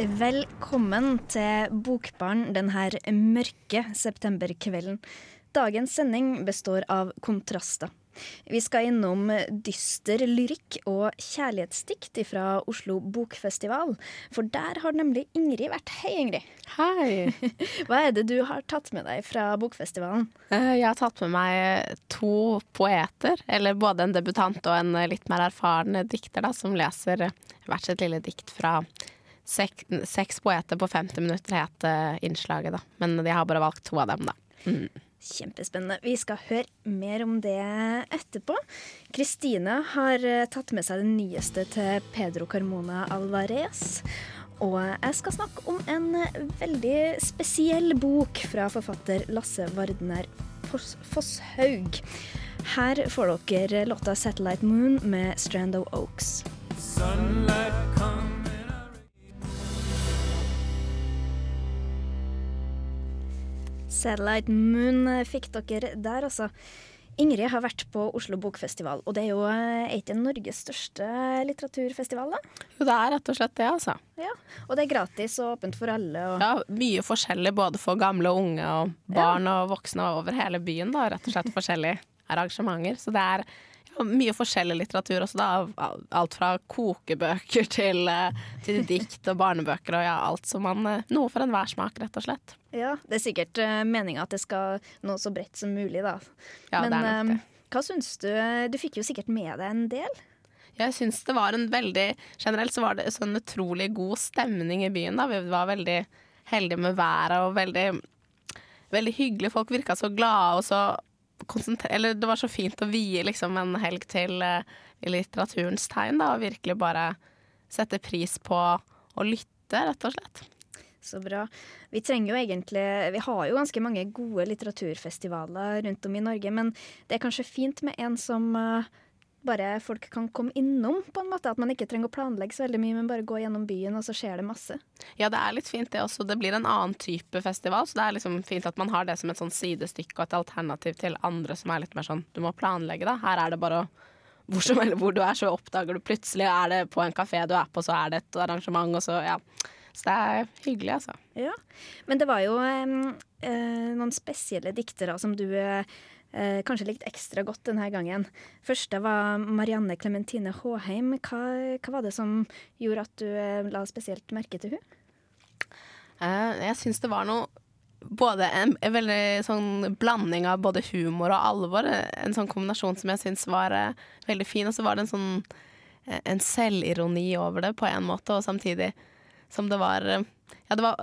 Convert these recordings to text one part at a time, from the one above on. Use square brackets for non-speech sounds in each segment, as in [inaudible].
Velkommen til Bokbarn denne mørke septemberkvelden. Dagens sending består av kontraster. Vi skal innom dyster lyrikk og kjærlighetsdikt fra Oslo Bokfestival. For der har nemlig Ingrid vært. Hei, Ingrid. Hei. [laughs] Hva er det du har tatt med deg fra Bokfestivalen? Eh, Jeg har tatt med meg to poeter, eller både en debutant og en litt mer erfaren dikter, da, som leser hvert sitt lille dikt fra sek seks poeter på 50 minutter, het eh, innslaget, da. Men de har bare valgt to av dem, da. Mm. Kjempespennende. Vi skal høre mer om det etterpå. Kristine har eh, tatt med seg det nyeste til Pedro Carmona Alvarez. Og jeg skal snakke om en veldig spesiell bok fra forfatter Lasse Vardner Fosshaug. Her får dere låta 'Satellite Moon' med Strand of Oaks. Satellite Moon fikk dere der, altså. Ingrid har vært på Oslo Bokfestival, og det er jo eh, ikke Norges største litteraturfestival, da. Jo, det er rett og slett det, altså. Ja. Og det er gratis og åpent for alle. Og... Ja, mye forskjellig både for gamle og unge og barn og voksne over hele byen, da. Rett og slett forskjellige arrangementer. Så det er ja, mye forskjellig litteratur også, da. Alt fra kokebøker til, eh, til dikt og barnebøker og ja, alt som man eh, Noe for enhver smak, rett og slett. Ja, det er sikkert uh, meninga at det skal nå så bredt som mulig, da. Ja, Men det er nok det. eh, hva syns du? Du fikk jo sikkert med deg en del. Jeg syns det var en veldig Generelt så var det sånn utrolig god stemning i byen. da Vi var veldig heldige med været og veldig, veldig hyggelige. Folk virka så glade og så Eller det var så fint å vie liksom en helg til uh, litteraturens tegn, da, og virkelig bare sette pris på å lytte, rett og slett. Så bra. Vi trenger jo egentlig Vi har jo ganske mange gode litteraturfestivaler rundt om i Norge, men det er kanskje fint med en som eh, bare folk kan komme innom, på en måte. At man ikke trenger å planlegge så veldig mye, men bare gå gjennom byen, og så skjer det masse. Ja, det er litt fint det også. Det blir en annen type festival, så det er liksom fint at man har det som et sånn sidestykke og et alternativ til andre som er litt mer sånn du må planlegge, da. Her er det bare å hvor som helst hvor du er, så oppdager du plutselig er det på en kafé du er på, så er det et arrangement, og så ja. Så det er hyggelig, altså. Ja. Men det var jo eh, noen spesielle diktere som du eh, eh, kanskje likte ekstra godt denne gangen. Første var Marianne Clementine Håheim. Hva, hva var det som gjorde at du eh, la spesielt merke til hun? Eh, Jeg syns det var noe både en, en veldig sånn blanding av både humor og alvor. En sånn kombinasjon som jeg syns var eh, veldig fin. Og så var det en sånn en selvironi over det på en måte, og samtidig som det var Ja, det var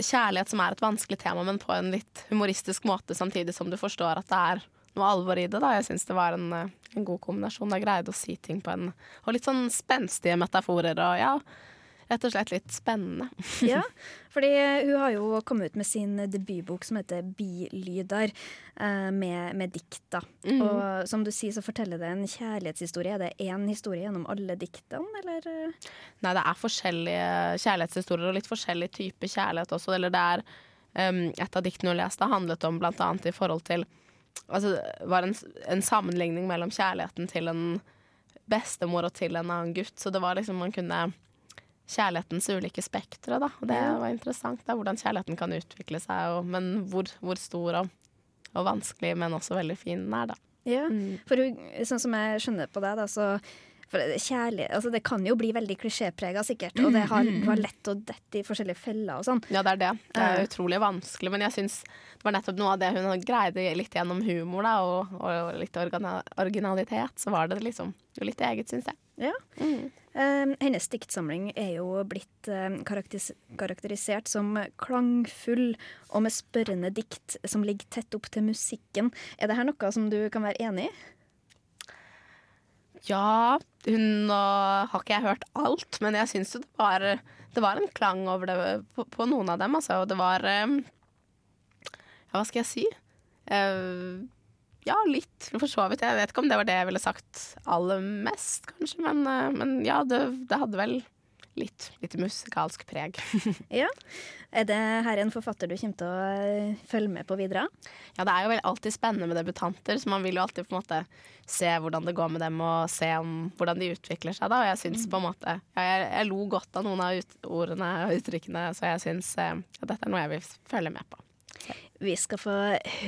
kjærlighet som er et vanskelig tema, men på en litt humoristisk måte, samtidig som du forstår at det er noe alvor i det. da. Jeg syns det var en, eh, en god kombinasjon. Jeg greide å si ting på en Og litt sånn spenstige metaforer og ja, rett og slett litt spennende. [laughs] Ja, fordi hun har jo kommet ut med sin debutbok som heter Bilyder, eh, med, med dikt. da. Og som du sier, så forteller det en kjærlighetshistorie. Er det én historie gjennom alle diktene, eller? eh? Nei, det er forskjellige kjærlighetshistorier og litt forskjellig type kjærlighet også. Eller det er um, Et av diktene hun leste, handlet om blant annet i forhold til Altså, det var en, en sammenligning mellom kjærligheten til en bestemor og til en annen gutt. Så det var liksom man kunne Kjærlighetens ulike spektre, da. Det var interessant. Da, hvordan kjærligheten kan utvikle seg, og, men hvor, hvor stor og, og vanskelig, men også veldig fin den er, da. Ja, for hun, sånn som jeg skjønner på deg, da, så for kjærlighet, altså Det kan jo bli veldig klisjéprega, sikkert, og det har, det var lett å dette i forskjellige feller og sånn. Ja, det er det. Det er utrolig vanskelig, men jeg syns det var nettopp noe av det hun greide litt gjennom humor da, og, og litt originalitet. Så var det liksom litt eget, syns jeg. Ja. Eh, hennes diktsamling er jo blitt eh, karakterisert som klangfull og med spørrende dikt som ligger tett opp til musikken. Er det her noe som du kan være enig i? Ja, hun har ikke jeg hørt alt, men jeg syns det var, det var en klang over det på, på noen av dem, altså. Og det var eh, Ja, hva skal jeg si? Eh, ja, litt, for så vidt. Jeg vet ikke om det var det jeg ville sagt aller mest, kanskje, men, eh, men ja, det, det hadde vel litt, litt musikalsk preg. [laughs] Ja. Er det her en forfatter du kommer til å eh, følge med på videre? Ja, det er jo vel alltid spennende med debutanter, så man vil jo alltid på en måte se hvordan det går med dem, og se om, hvordan de utvikler seg. da, Og jeg syns på en måte ja, jeg, jeg lo godt av noen av ut, ordene og uttrykkene, så jeg syns eh, at dette er noe jeg vil følge med på. Vi skal få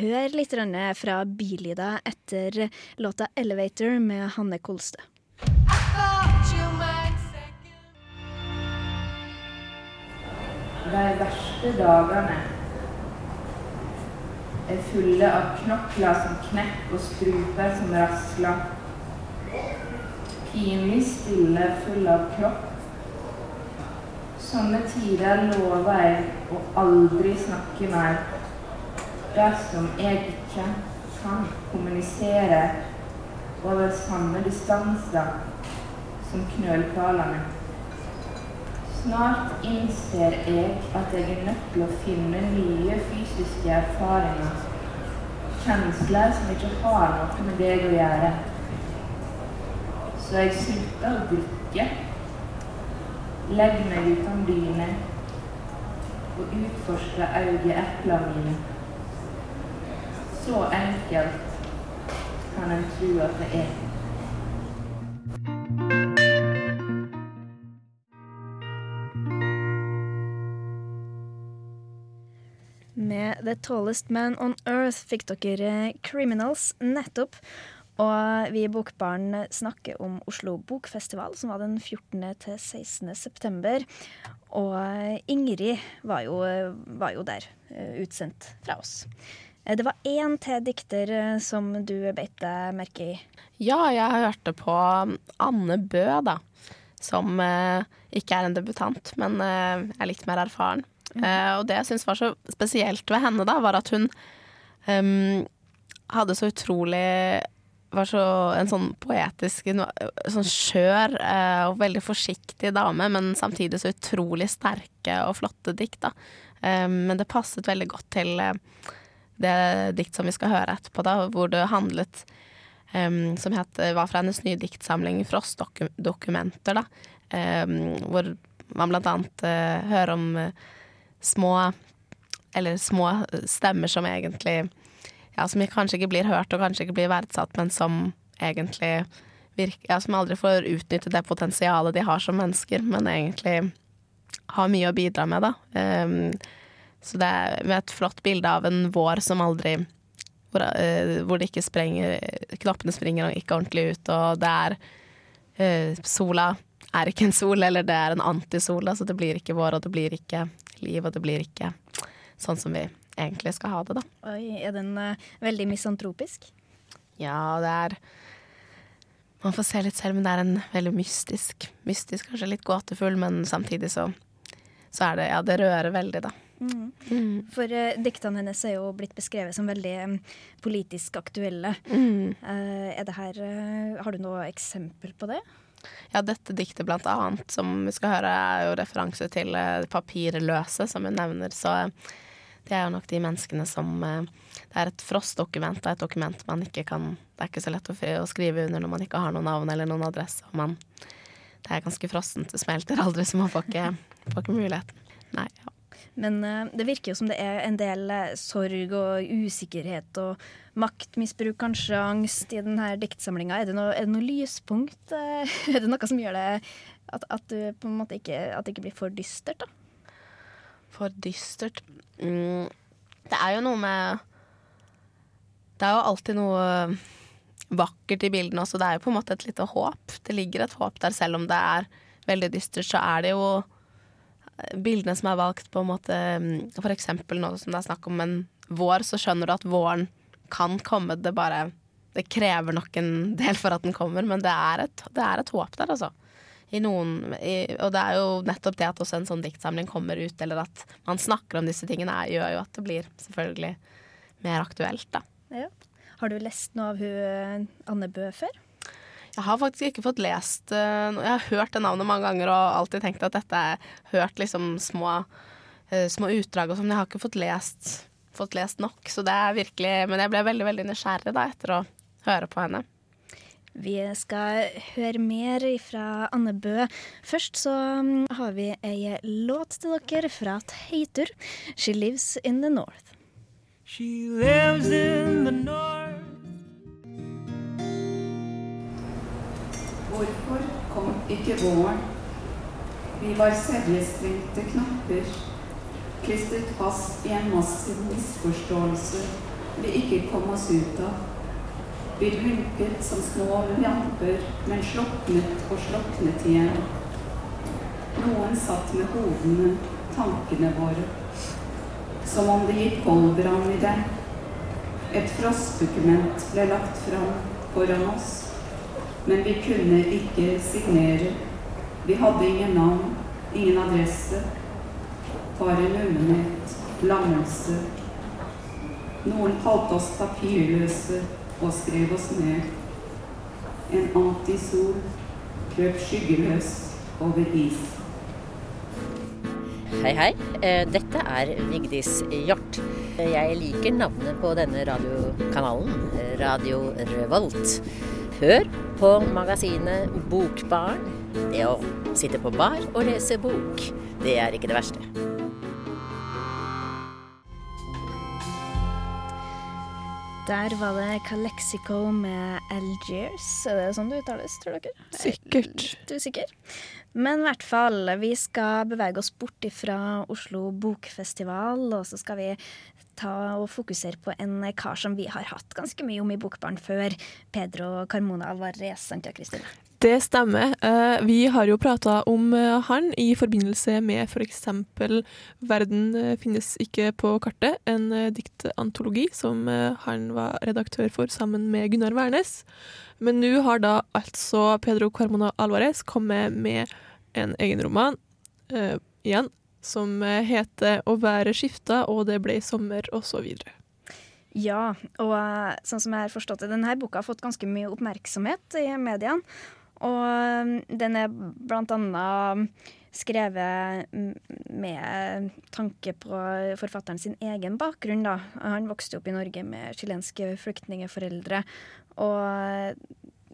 høre litt fra Bilida etter låta 'Elevator' med Hanne Kolstø. De verste dagene er fulle av knokler som knekker og struper som rasler. Pinlig stille, full av kropp. Sånne tider lover jeg å aldri snakke mer dersom jeg ikke kan kommunisere over samme distanser som knølpalene. Snart innser jeg at jeg er nødt til å finne nye fysiske erfaringer. Kjensler som ikke har noe med deg å gjøre. Så jeg slutter å drikke. Legger meg uten dyne og utforsker øyeeplene mine. Så enkelt kan en tro at det er. Med The Tallest Man on Earth fikk dere Criminals nettopp. Og vi i Bokbarn snakker om Oslo Bokfestival, som var den 14. til 16. september. Og Ingrid var jo, var jo der, eh, utsendt fra oss. Eh, Det var én til dikter eh, som du beit deg merke i. Ja, jeg hørte på Anne Bø, da. Som eh, ikke er en debutant, men eh, er litt mer erfaren. Eh, og det jeg syns var så spesielt ved henne, da, var at hun ehm, hadde så utrolig var så en sånn poetisk, en sånn skjør eh, og veldig forsiktig dame, men samtidig så utrolig sterke og flotte dikt. da. Eh, men det passet veldig godt til eh, det dikt som vi skal høre etterpå, da, hvor det handlet um, Som het, var fra hennes nye diktsamling 'Frostdokumenter', da. Um, hvor man blant annet uh, hører om uh, små Eller små stemmer som egentlig ja, som kanskje ikke blir hørt og kanskje ikke blir verdsatt, men som egentlig virker, ja, som aldri får utnytte det potensialet de har som mennesker, men egentlig har mye å bidra med, da. Um, så det er med et flott bilde av en vår som aldri hvor, eh, hvor det ikke sprenger Knoppene springer ikke ordentlig ut, og det er eh, Sola er ikke en sol, eller det er en antisol, altså det blir ikke vår, og det blir ikke liv, og det blir ikke sånn som vi egentlig skal ha det, da. Oi, er den uh, veldig misantropisk? Ja, det er Man får se litt selv, men det er en veldig mystisk. Mystisk, kanskje litt gåtefull, men samtidig så, så er det Ja, det rører veldig, da. Mm. For uh, diktene hennes er jo blitt beskrevet som veldig um, politisk aktuelle. Mm. Uh, er det her uh, Har du noe eksempel på det? Ja, dette diktet blant annet, som vi skal høre, er jo referanse til papirløse, som hun nevner. Så det er jo nok de menneskene som Det er et frostdokument, det er et dokument man ikke kan Det er ikke så lett å, å skrive under når man ikke har noe navn eller noen adresse. Og man, det er ganske frossent, det smelter aldri, så man får ikke, får ikke muligheten. Nei, ja. Men eh, det virker jo som det er en del eh, sorg og usikkerhet og maktmisbruk, kanskje angst, i denne diktsamlinga. Er, er det noe lyspunkt? eh? [laughs] Er det noe som gjør det at, at, du på en måte ikke, at det ikke blir for dystert? da? For dystert mm, Det er jo noe med Det er jo alltid noe vakkert i bildene også. Det er jo på en måte et lite håp. Det ligger et håp der, selv om det er veldig dystert, så er det jo bildene som er valgt på en måte mm, For eksempel nå som det er snakk om en vår, så skjønner du at våren kan komme. Det bare Det krever nok en del for at den kommer, men det er et, det er et håp der, altså. I noen, i, og det er jo nettopp det at også en sånn diktsamling kommer ut, eller at man snakker om disse tingene, er, gjør jo at det blir selvfølgelig mer aktuelt, da. Ja. Har du lest noe av hun Anne Bø før? Jeg har faktisk ikke fått lest eh, noe. Jeg har hørt det navnet mange ganger og alltid tenkt at dette er hørt liksom små, eh, små utdrag og sånn. Jeg har ikke fått lest, fått lest nok, så det er virkelig Men jeg ble veldig, veldig nysgjerrig da etter å høre på henne. Vi skal høre mer fra Anne Bø. Først så mm, har vi ei låt til dere fra Teitur. 'She Lives In The North'. She lives in the north. Hvorfor kom ikke våren? Vi var sevjesprengte knapper, klistret fast i en massiv misforståelse vi ikke kom oss ut av. Vi rynket som små lamper, men sluknet og sluknet igjen. Noen satt med hodene, tankene våre, som om det gikk koldbrann i dem. Et frostdokument ble lagt fram foran oss, men vi kunne ikke signere. Vi hadde ingen navn, ingen adresse, bare nummenhet, lammelse. Noen kalte oss papirløse og skrev oss ned. En antisol krøp skyggeløs over is. Hei, hei. Eh, Dette er Vigdis Hjort. Jeg liker navnet på denne radiokanalen, Radio Revolt. Hør på magasinet Bokbarn. Det å sitte på bar og lese bok, det er ikke det verste. Der var det Calexico med Algiers. Er det sånn det uttales, tror dere? Sikkert. Litt usikker. Men i hvert fall, vi skal bevege oss bort fra Oslo Bokfestival, og så skal vi ta og fokusere på en kar som vi har hatt ganske mye om i Bokbarn før. Pedro Carmona Alvarez, sant ja, Kristine? Det stemmer. Eh, Vi har jo prata om eh, han i forbindelse med f.eks. 'Verden eh, finnes ikke på kartet', en diktantologi som han var redaktør for sammen med Gunnar Wærnes. Men nå har da altså Pedro Carmona Alvarez kommet med en egen roman uh, igjen, som heter 'Å være skifta', og det ble sommer, osv. Ja, og sånn som jeg har forstått det, denne boka har fått ganske mye oppmerksomhet i mediene. Og eh, den er blant annet skrevet med tanke på forfatteren sin egen bakgrunn. Da. Han vokste opp i Norge med chilenske flyktningeforeldre, og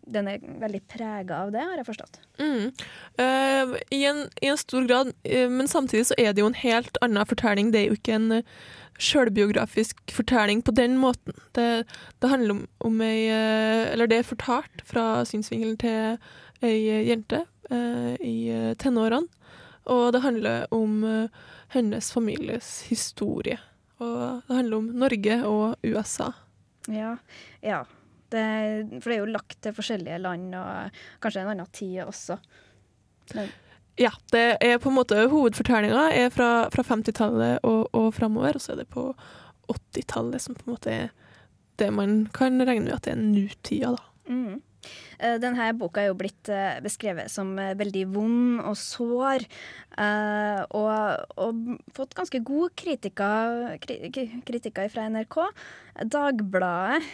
den er veldig prega av det, har jeg forstått. Mm. Uh, i, en, I en stor grad, uh, men samtidig så er det jo en helt annen fortelling. Det er jo ikke en uh, sjølbiografisk fortelling på den måten. Det, det handler om, om ei eh, Eller det er fortalt fra synsvinkelen til ei eh, jente eh, i eh, tenårene. Og det handler om eh, hennes families historie. Og det handler om Norge og USA. Ja, ja. Det, for det er jo lagt til forskjellige land, og kanskje en annen tid også. Men, Ja, det er på en måte hovedfortellinga er fra, fra 50-tallet og, og framover, og så er det på 80-tallet som på en måte er det man kan regne med at det er nutida, da. mm. Eh, Denne boka er jo blitt eh, beskrevet som eh, veldig vond og sår, og, og fått ganske god kritiker, kri- kri- fra NRK. Dagbladet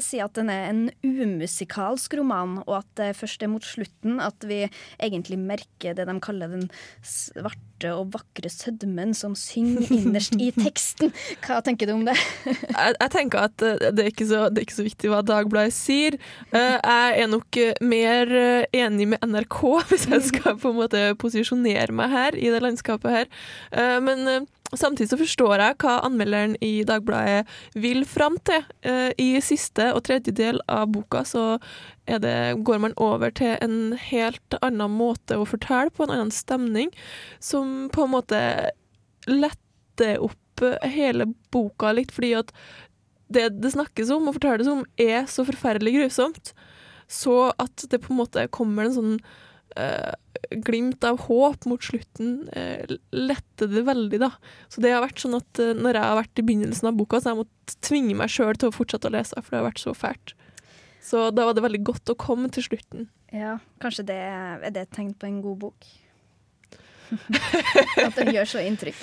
sier at den er en umusikalsk roman, og at det først er mot slutten at vi egentlig merker det de kaller den svarte og vakre sødmen som synger innerst i [laughs] teksten. Hva tenker du om det? Jeg, jeg tenker at det er, så, det er ikke så viktig hva Dagbladet sier. Jeg er nok mer eh, enig med NRK, [laughs] hvis jeg skal på en måte posisjonere meg her i det landskapet her. Eh, Men eh, samtidig så forstår jeg hva anmelderen i Dagbladet vil fram til. I siste og tredje del av boka så det, går man over til en helt annen måte å fortelle på, en annen stemning, som på en måte letter opp hele boka litt, fordi at det det snakkes om og fortelles om, er så forferdelig grusomt. Så at det på en måte kommer en sånn uh, glimt av håp mot slutten, uh, lette det veldig, da. Så det har vært sånn at uh, når jeg har vært i begynnelsen av boka, så har jeg måttet tvinge meg sjøl til å fortsette å lese, for det har vært så fælt. Så da var det veldig godt å komme til slutten. Ja, kanskje det er det et tegn på en god bok? [laughs] At den gjør så inntrykk.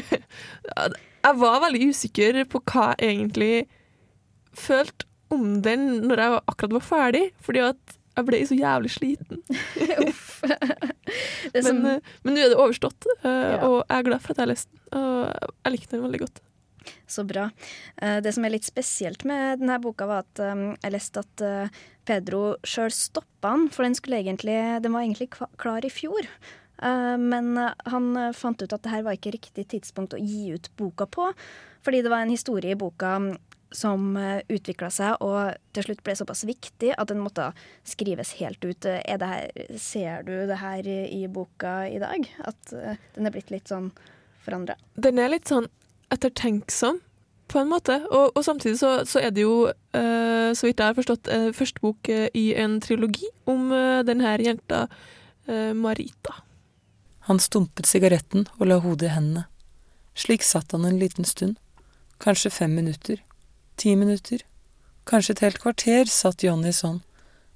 [laughs] jeg var veldig usikker på hva jeg egentlig følte om den når jeg akkurat var ferdig, fordi at jeg ble så jævlig sliten. [laughs] [laughs] Som, Men, eh, men nå er det overstått, eh, Ja. og jeg er glad for at jeg har lest den. Og jeg likte den veldig godt. Så bra. Eh, Det som er litt spesielt med denne boka, var at jeg leste at Pedro sjøl stoppa den, for den, egentlig, den var egentlig klar i fjor. Men han fant ut at det her var ikke riktig tidspunkt å gi ut boka på, fordi det var en historie i boka som utvikla seg og til slutt ble såpass viktig at den måtte skrives helt ut. Eh, Er det her, ser du det her i boka i dag? At eh, den er blitt litt sånn forandra? Den er litt sånn ettertenksom, på en måte. Og, og samtidig så, så er det jo, eh, så vidt jeg har forstått, eh, første bok eh, i en trilogi om eh, den jenta eh, Marita. Han stumpet sigaretten og la hodet i hendene. Slik satt han en liten stund. Kanskje fem minutter. Ti minutter. Kanskje et helt kvarter satt Johnny sånn,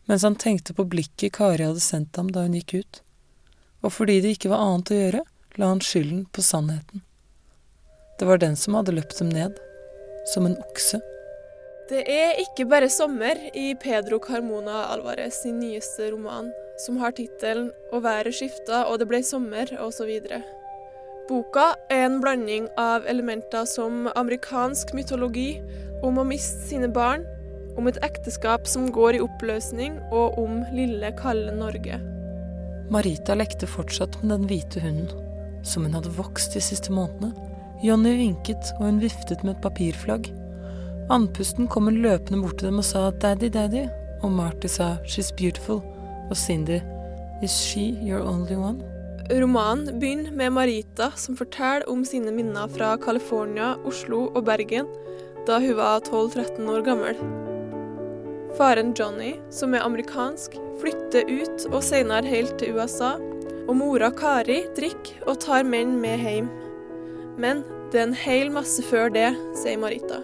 mens han tenkte på blikket Kari hadde sendt ham da hun gikk ut. Og fordi det ikke var annet å gjøre, la han skylden på sannheten. Det var den som hadde løpt dem ned. Som en okse. Det er ikke bare sommer i Pedro Carmona Alvarez sin nyeste roman, som har tittelen 'Å været skifta, og det ble sommer', osv. Boka er en blanding av elementer som amerikansk mytologi, om å miste sine barn, om et ekteskap som går i oppløsning, og om lille, kalde Norge. Marita lekte fortsatt med den hvite hunden, som hun hadde vokst de siste månedene. Johnny vinket, og hun viftet med et papirflagg. Andpusten kom hun løpende bort til dem og sa 'daddy, daddy', og Marty sa 'she's beautiful', og Cindy 'is she your only one'? Romanen begynner med Marita, som forteller om sine minner fra California, Oslo og Bergen da hun var 12-13 år gammel. Faren Johnny, som er amerikansk, flytter ut og senere helt til USA, og mora Kari drikker og tar menn med hjem. Men det er en hel masse før det, sier Marita.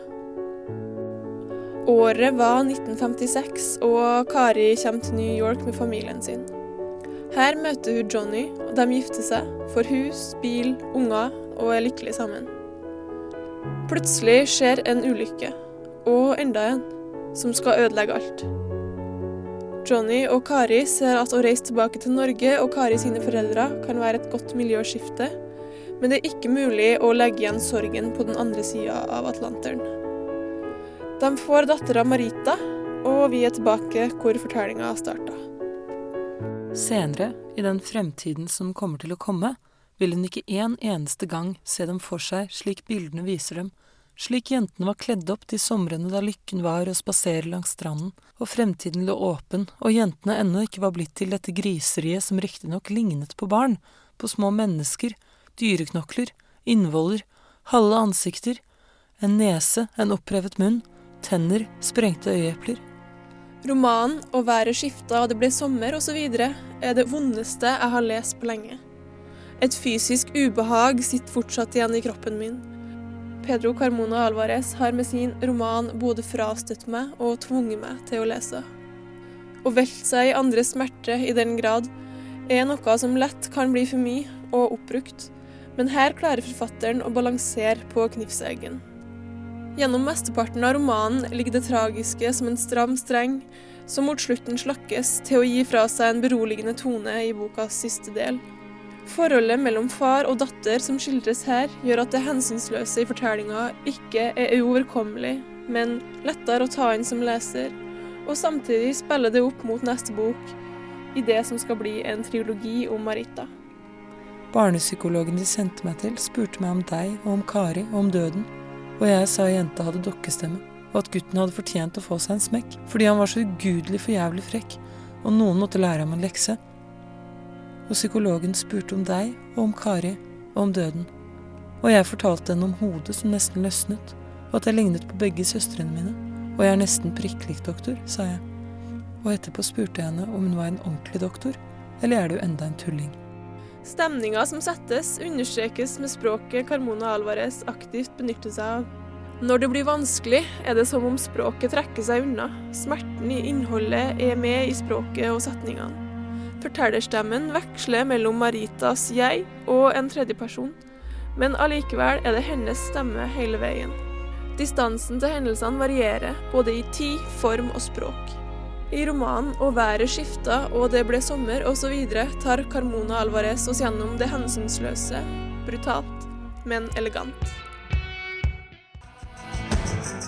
Året var 1956, og Kari kommer til New York med familien sin. Her møter hun Johnny, og de gifter seg, får hus, bil, unger og er lykkelige sammen. Plutselig skjer en ulykke, og enda en, som skal ødelegge alt. Johnny og Kari ser at å reise tilbake til Norge og Kari sine foreldre kan være et godt miljøskifte, men det er ikke mulig å legge igjen sorgen på den andre sida av Atlanteren. De får dattera Marita, og vi er tilbake hvor fortellinga starta. Senere, i den fremtiden som kommer til å komme, vil hun ikke en eneste gang se dem for seg slik bildene viser dem, slik jentene var kledd opp de somrene da lykken var å spasere langs stranden, og fremtiden lå åpen, og jentene ennå ikke var blitt til dette griseriet som riktignok lignet på barn, på små mennesker, dyreknokler, innvoller, halve ansikter, en nese, en opprevet munn, tenner, sprengte øyeepler. Romanen 'Og været skifta og det ble sommer' osv. er det vondeste jeg har lest på lenge. Et fysisk ubehag sitter fortsatt igjen i kroppen min. Pedro Carmona Alvarez har med sin roman både frastøtt meg og tvunget meg til å lese. Å velte seg i andres smerte i den grad er noe som lett kan bli for mye og oppbrukt, men her klarer forfatteren å balansere på knivseggen. Gjennom mesteparten av romanen ligger det tragiske som en stram streng, som mot slutten slakkes til å gi fra seg en beroligende tone i bokas siste del. Forholdet mellom far og datter som skildres her, gjør at det hensynsløse i fortellinga ikke er uoverkommelig, men lettere å ta inn som leser, og samtidig spiller det opp mot neste bok, i det som skal bli en triologi om Marita. Barnepsykologen de sendte meg til, spurte meg om deg og om Kari og om døden, og jeg sa jenta hadde dokkestemme, og at gutten hadde fortjent å få seg en smekk, fordi han var så ugudelig for jævlig frekk, og noen måtte lære ham en lekse. Og psykologen spurte om deg og om Kari og om døden, og jeg fortalte henne om hodet som nesten løsnet, og at jeg lignet på begge søstrene mine, og jeg er nesten prikk lik doktor, sa jeg. Og etterpå spurte jeg henne om hun var en ordentlig doktor, eller er du enda en tulling? Stemninga som settes, understrekes med språket Carmona Alvarez aktivt benytter seg av. Når det blir vanskelig, er det som om språket trekker seg unna. Smerten i innholdet er med i språket og setningene. Fortellerstemmen veksler mellom Maritas jeg og en tredjeperson, men allikevel er det hennes stemme hele veien. Distansen til hendelsene varierer, både i tid, form og språk. I romanen 'Og været skifta, og det ble sommer' osv. tar Carmona Alvarez oss gjennom det hensynsløse, brutalt, men elegant.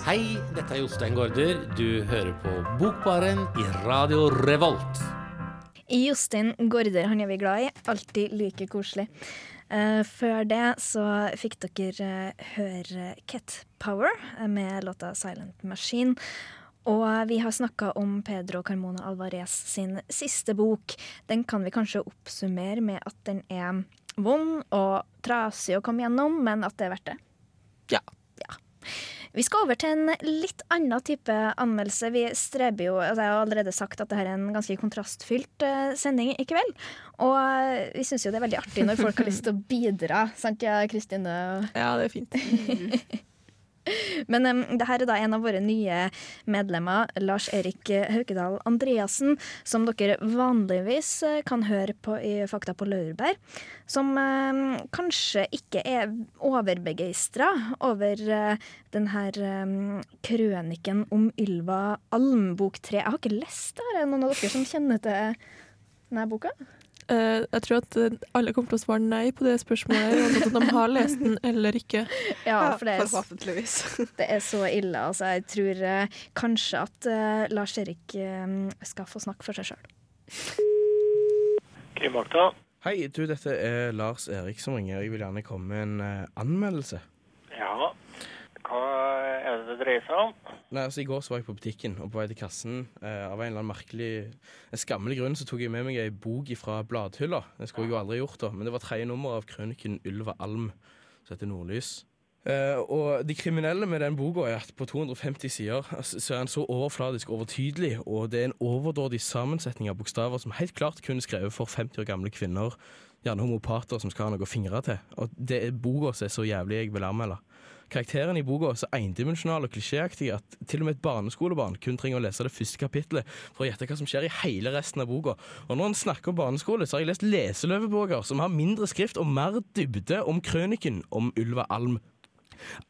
Hei, dette er Jostein Gaarder. Du hører på Bokbaren i Radio Revolt. Jostein Gaarder han er vi glad i. Alltid like koselig. Uh, før det så fikk dere uh, høre Cat Power eh, med låta 'Silent Machine'. Og vi har snakka om Pedro Carmona Alvarez sin siste bok. Den kan vi kanskje oppsummere med at den er vond og trasig å komme gjennom, men at det er verdt det. Ja. ja. Vi skal over til en litt annen type anmeldelse. Vi streber jo, altså Jeg har allerede sagt at dette er en ganske kontrastfylt uh, sending i kveld. Og uh, vi syns jo det er veldig artig når folk har lyst til å bidra. Sant ja, Kristine? Ja, det er fint. [laughs] [laughs] Men um, det her er da en av våre nye medlemmer, Lars Erik Haukedal Andreassen, som dere vanligvis uh, kan høre på i Fakta på Laurbær. Som um, kanskje ikke er overbegeistra over uh, den her um, krøniken om Ylva Alm, bok tre. Jeg har ikke lest det. Er det noen av dere som kjenner til denne boka? Uh, jeg tror at alle kommer til å svare nei på det spørsmålet, uansett om de har lest den eller ikke. [laughs] Ja, for det er, [laughs] det er så ille. Altså, jeg tror uh, kanskje at uh, Lars Erik skal få snakke for seg sjøl. Hei, du, dette er Lars Erik som ringer. Jeg vil gjerne komme med en eh, anmeldelse. Ja. Hva er det det dreier seg om? Nei, altså I går så var jeg på butikken, og på vei til kassen eh, av en eller annen merkelig En skammelig grunn så tok jeg med meg ei bok fra bladhylla. Det skulle jeg jo aldri gjort, da, men det var tredje nummer av krøniken Ylva Alm, som heter Nordlys. Eh, og det kriminelle med den boka er at på 250 sider altså, så er den så overfladisk overtydelig, og det er en overdådig sammensetning av bokstaver som helt klart kunne skrevet for 50 år gamle kvinner, gjerne homopater som skal ha noe å fingre til. Og det er boka som er så jævlig jeg vil anmelde. Karakterene i boka er så endimensjonale og klisjéaktige at til og med et barneskolebarn kun trenger å lese det første kapittelet for å gjette hva som skjer i hele resten av boka. Og når en snakker om barneskole, så har jeg lest leseløvebøker som har mindre skrift og mer dybde om krøniken om Ylva Alm.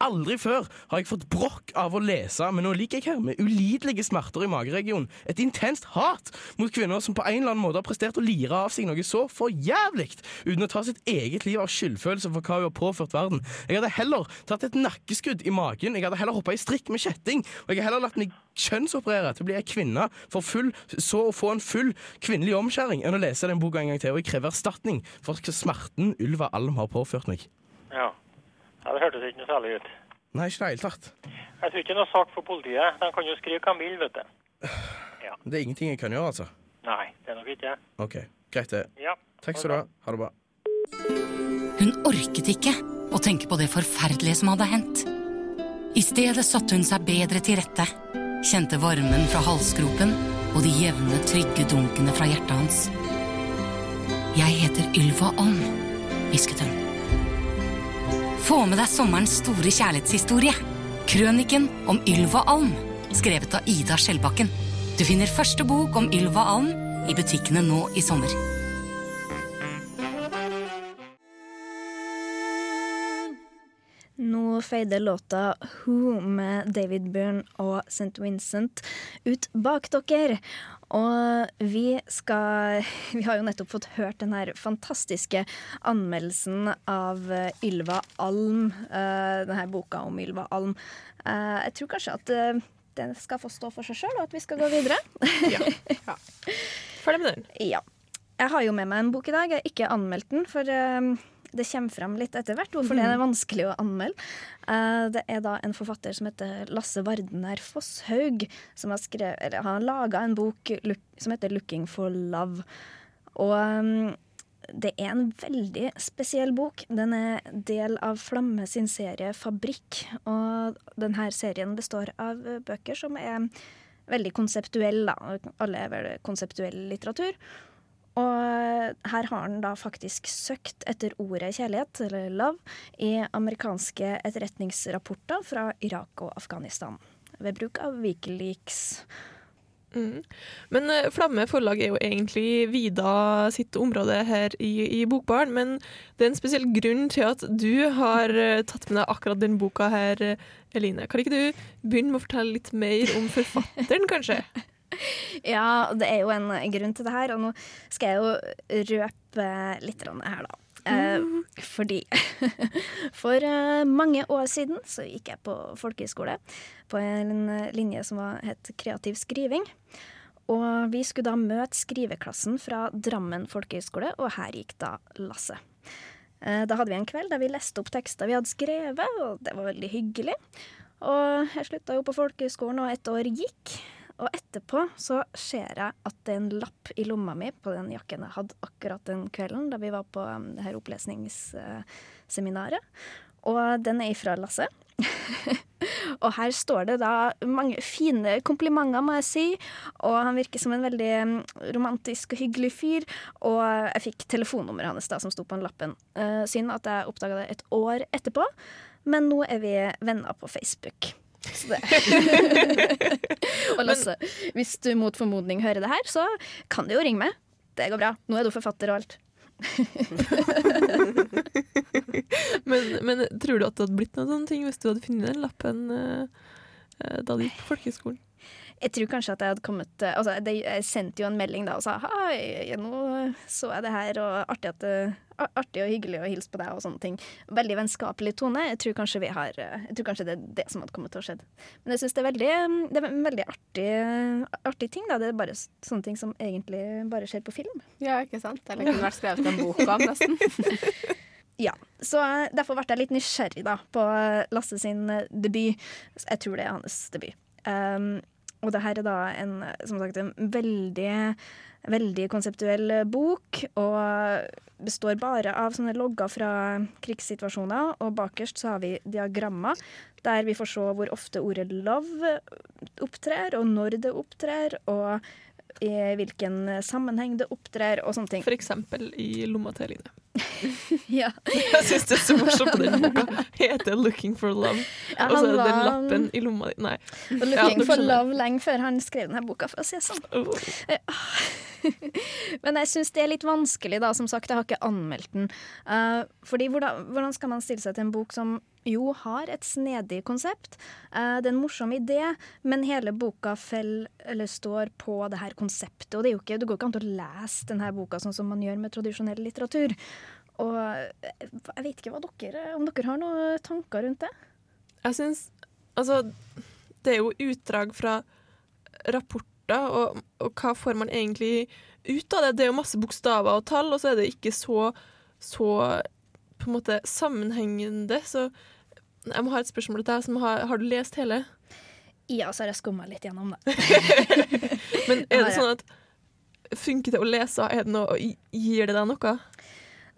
Aldri før har jeg fått brokk av å lese, men nå ligger jeg her med ulidelige smerter i mageregionen. Et intenst hat mot kvinner som på en eller annen måte har prestert å lire av seg noe så for jævlig, uten å ta sitt eget liv av skyldfølelse for hva hun har påført verden. Jeg hadde heller tatt et nakkeskudd i magen, jeg hadde heller hoppa i strikk med kjetting, og jeg hadde heller latt meg kjønnsoperere til å bli ei kvinne for full, så å få en full kvinnelig omskjæring, enn å lese den boka en gang til, og jeg krever erstatning for smerten Ylva Alm har påført meg. Ja. Ja det hørtes ikke noe særlig ut. Nei, ikke i det hele tatt. Jeg tror ikke noe sak for politiet. De kan jo skrive hva de vil, vet du. Det er ingenting jeg kan gjøre, altså. Nei, det er nok ikke det. OK, greit det. Ja. Takk skal du ha. Ha det bra. Hun orket ikke å tenke på det forferdelige som hadde hendt. I stedet satte hun seg bedre til rette, kjente varmen fra halsgropen og de jevne, trygge dunkene fra hjertet hans. Jeg heter Ylva Ånd, hvisket hun. Få med deg sommerens store kjærlighetshistorie. Krøniken om Ylva Alm, skrevet av Ida Skjellbakken. Du finner første bok om Ylva Alm i butikkene nå i sommer. Nå feider låta Who med David Byrne og St. Vincent ut bak dere. Og vi skal [laughs] Vi har jo nettopp fått hørt den her fantastiske anmeldelsen av Ylva Alm. eh, Den her boka om Ylva Alm. Eh, Jeg tror kanskje at eh, den skal få stå for seg sjøl, og at vi skal gå videre. ja. ja. [laughs] Ferdig med den. Ja. Jeg har jo med meg en bok i dag. Jeg har ikke anmeldt den, for eh, det kommer frem litt etter hvert hvorfor det er [laughs] vanskelig å anmelde. Eh, det er da en forfatter som heter Lasse Vardener Fosshaug, som har, skrevet, har laga en bok som heter 'Looking for Love'. Og eh, det er en veldig spesiell bok. Den er del av Flamme sin serie Fabrikk. Og denne serien består av bøker som er veldig konseptuelle. Alle er vel konseptuell litteratur. Og her har han da faktisk søkt etter ordet kjærlighet, eller love, i amerikanske etterretningsrapporter fra Irak og Afghanistan. Ved bruk av Wikileaks. Mm. Men eh, Flamme forlag er jo egentlig Vida sitt område her i, i Bokbaren, men det er en spesiell grunn til at du har eh, tatt med deg akkurat den boka her, eh, Eline. Kan ikke du begynne med å fortelle litt mer om forfatteren, kanskje? [laughs] Ja, det er jo en grunn til det her, og nå skal jeg jo røpe litt her, da. Eh, fordi [laughs] for eh, mange år siden så gikk jeg på folkehøyskole på en linje som var, het kreativ skriving. Og vi skulle da møte skriveklassen fra Drammen folkehøgskole, og her gikk da Lasse. Eh, Da hadde vi en kveld der vi leste opp tekster vi hadde skrevet, og det var veldig hyggelig. Og jeg slutta jo på folkehøgskolen, og et år gikk. Og etterpå så ser jeg at det er en lapp i lomma mi på den jakken jeg hadde akkurat den kvelden da vi var på um, det her opplesningsseminaret. Og den er ifra Lasse. [laughs] og her står det da mange fine komplimenter, må jeg si. Og han virker som en veldig um, romantisk og hyggelig fyr. Og jeg fikk telefonnummeret hans da, som sto på den lappen. Uh, synd at jeg oppdaga det et år etterpå, men nå er vi venner på Facebook. [laughs] Og Lasse, hvis du mot formodning hører det her, så kan du jo ringe meg. Det går bra. Nå er du forfatter og alt. [laughs] Men, men tror du at det hadde blitt noen sånne ting hvis du hadde funnet den lappen eh, da du gikk på folkehøyskolen? Jeg tror kanskje at jeg hadde kommet eh, Altså, jeg sendte jo en melding da og sa hei, nå så jeg det her, og artig, at, det- artig og hyggelig å hilse på deg og sånne ting. Veldig vennskapelig tone. Jeg tror kanskje vi har eh, Jeg tror kanskje det er det som hadde kommet til å skje. Men jeg syns det er veldig Det er en veldig artig, artig ting, da. Det er bare sånne ting som egentlig bare skjer på film. Ja, ikke sant? Eller kunne vært skrevet en bok om, nesten. [laughs] Ja, så eh, Derfor ble jeg litt nysgjerrig da på eh, Lasse sin eh, debut. Jeg tror det er hans debut. Um, og det her er da en, som sagt, en veldig, veldig konseptuell bok. Og består bare av sånne logger fra krigssituasjoner. Og bakerst så har vi diagrammer der vi får se hvor ofte ordet 'love' opptrer, og når det opptrer. og i hvilken sammenheng det opptrer, og sånne ting. For eksempel i lomma til Eline. [laughs] ja. Jeg syns det er så morsomt på den boka. Heter 'Looking for Love'. Ja, og så er det den lappen i lomma di. Nei. Ja, 'Looking du for love' lenge før han skrev denne boka, for å si det sånn. [laughs] Men jeg syns det er litt vanskelig, da. Som sagt, jeg har ikke anmeldt den. Uh, fordi hvordan, hvordan skal man stille seg til en bok som jo har et snedig konsept? Eh, det er en morsom idé, men hele boka fell, står på det her konseptet. Og det, er jo ikke, det går ikke an å lese denne boka sånn som man gjør med tradisjonell litteratur. Og eh, jeg vet ikke hva dere, om dere har noen tanker rundt det? Jeg syns Altså, det er jo utdrag fra rapporter, og, og hva får man egentlig ut av det? Det er jo masse bokstaver og tall, og så er det ikke så, så på en måte sammenhengende. Så jeg må ha et spørsmål til deg. Som har, har du lest hele? Ja, så har jeg skumma litt gjennom det. [laughs] Men er det sånn at funker det å lese? Er det noe, gir det deg noe?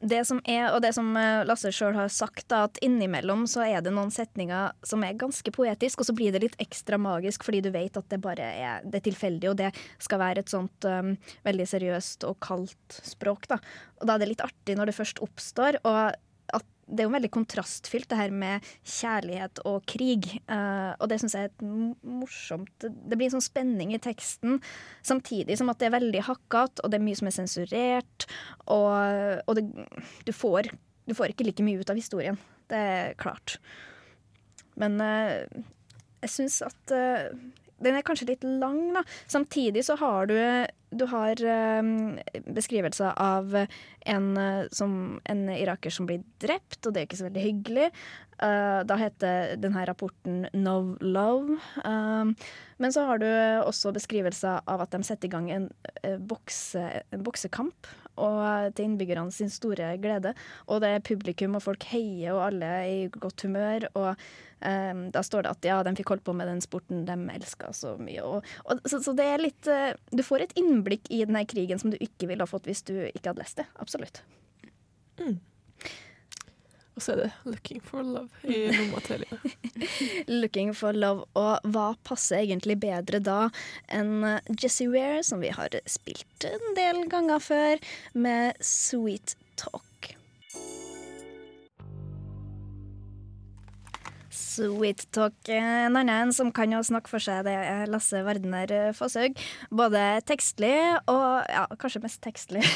Det som er, og det som eh, Lasse sjøl har sagt, da, at innimellom så er det noen setninger som er ganske poetisk, og så blir det litt ekstra magisk fordi du vet at det bare er, det er tilfeldig, og det skal være et sånt um, veldig seriøst og kaldt språk. Da. Og da er det litt artig når det først oppstår. og det er jo veldig kontrastfylt, det her med kjærlighet og krig. Uh, og det syns jeg er et morsomt Det blir en sånn spenning i teksten, samtidig som at det er veldig hakkete, og det er mye som er sensurert. Og, og det, du, får, du får ikke like mye ut av historien. Det er klart. Men uh, jeg syns at eh, den er kanskje litt lang, da. Samtidig så har du, du har eh, beskrivelser av en, eh, som, en iraker som blir drept, og det er ikke så veldig hyggelig. Uh, da heter denne rapporten No Love. Uh, men så har du også beskrivelser av at de setter i gang en, eh, bokse, en boksekamp. Og til innbyggerne sin store glede. Og det er publikum, og folk heier, og alle er i godt humør. Og eh, da står det at ja, de fikk holdt på med den sporten de elska så mye. Og, og, så, så det er litt eh, Du får et innblikk i denne krigen som du ikke ville ha fått hvis du ikke hadde lest det. Absolutt. Og så er det 'Looking for Love' i [laughs] lomma til Eline. 'Looking for Love'. Og hva passer egentlig bedre da enn Jessie Ware, som vi har spilt en del ganger før, med 'Sweet Talk'. Sweet Talk. En annen som kan jo snakke for seg, det er Lasse Verdener Fosshaug. Både tekstlig og ja, kanskje mest tekstlig. [laughs]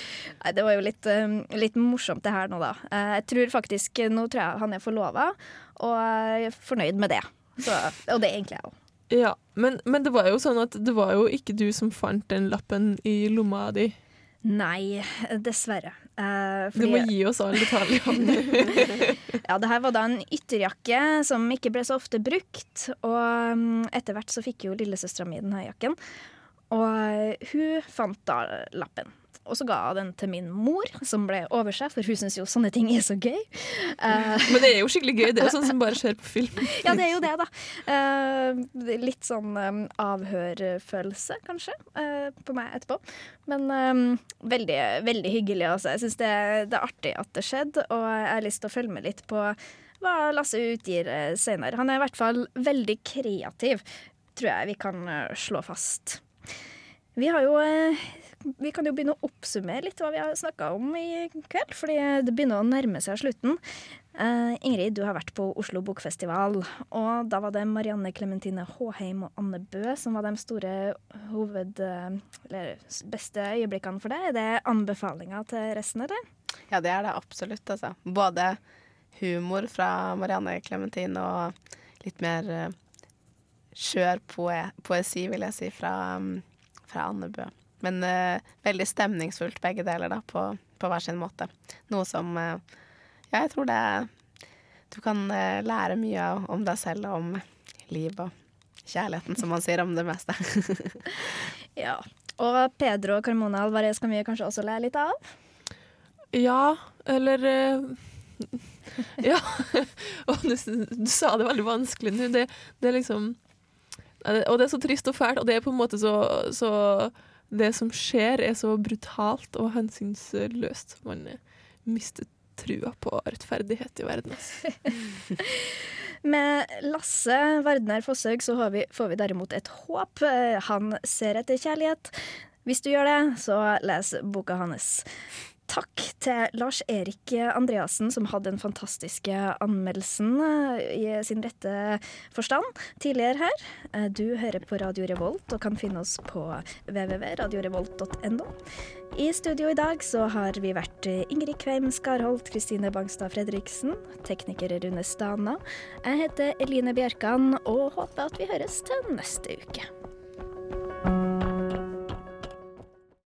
[laughs] Nei, det var jo litt, eh, litt morsomt det her nå, da. Eh, Jeg tror faktisk Nå tror jeg han er forlova, og jeg er fornøyd med det. Så, og det er egentlig jeg òg. Ja, men, men det var jo sånn at det var jo ikke du som fant den lappen i lomma di. Nei, dessverre. Eh, Du må gi oss alle detaljene. [laughs] ja, det her var da en ytterjakke som ikke ble så ofte brukt. Og mm, etter hvert så fikk jo lillesøstera mi denne jakken. Og eh, hun fant da lappen. Og så ga jeg den til min mor, som ble oversjef, for hun syns jo sånne ting er så gøy. Uh, Men det er jo skikkelig gøy. Det er jo sånn som bare skjer på film. [laughs] ja, det er jo det, da. Uh, litt sånn um, avhørfølelse, kanskje, uh, på meg etterpå. Men um, veldig, veldig hyggelig. Altså. Jeg syns det, det er artig at det skjedde, og jeg har lyst til å følge med litt på hva Lasse utgir senere. Han er i hvert fall veldig kreativ, tror jeg vi kan slå fast. Vi har jo vi kan jo begynne å oppsummere litt hva vi har snakka om i kveld, fordi det begynner å nærme seg slutten. Uh, Ingrid, du har vært på Oslo Bokfestival, og da var det Marianne Clementine Håheim og Anne Bø som var de store hoved... Eller beste øyeblikkene for deg. Er det anbefalinger til resten, eller? Ja, det er det absolutt, altså. Både humor fra Marianne Clementine og litt mer eh, skjør poe poesi, vil jeg si, fra, um, fra Anne Bø. Men uh, veldig stemningsfullt begge deler, da, på, på hver sin måte. Noe som uh, Ja, jeg tror det Du kan uh, lære mye om deg selv og om liv og kjærligheten, som man sier om det meste. [laughs] Ja. Og Pedro Carmona Alvarez kan vi kanskje også lære litt av? Ja, eller [laughs] Ja. [laughs] Og du, du sa det veldig vanskelig nå. Det, det er liksom Og det er så trist og fælt, og det er på en måte så, så Det som skjer, er så brutalt og hensynsløst. Man mister trua på rettferdighet i verden. [laughs] Med Lasse Vardner Fosshaug så har vi, får vi derimot et håp. Eh, Han ser etter kjærlighet. Hvis du gjør det, så les boka hans. Takk til Lars Erik Andreassen, som hadde den fantastiske anmeldelsen eh, i sin rette forstand tidligere her. Eh, Du hører på Radio Revolt og kan finne oss på www.radiorevolt.no. I studio i dag så har vi vært Ingrid Kveim Skarholt, Kristine Bangstad Fredriksen, tekniker Rune Stana. Jeg heter Eline Bjerkan og håper at vi høres til neste uke.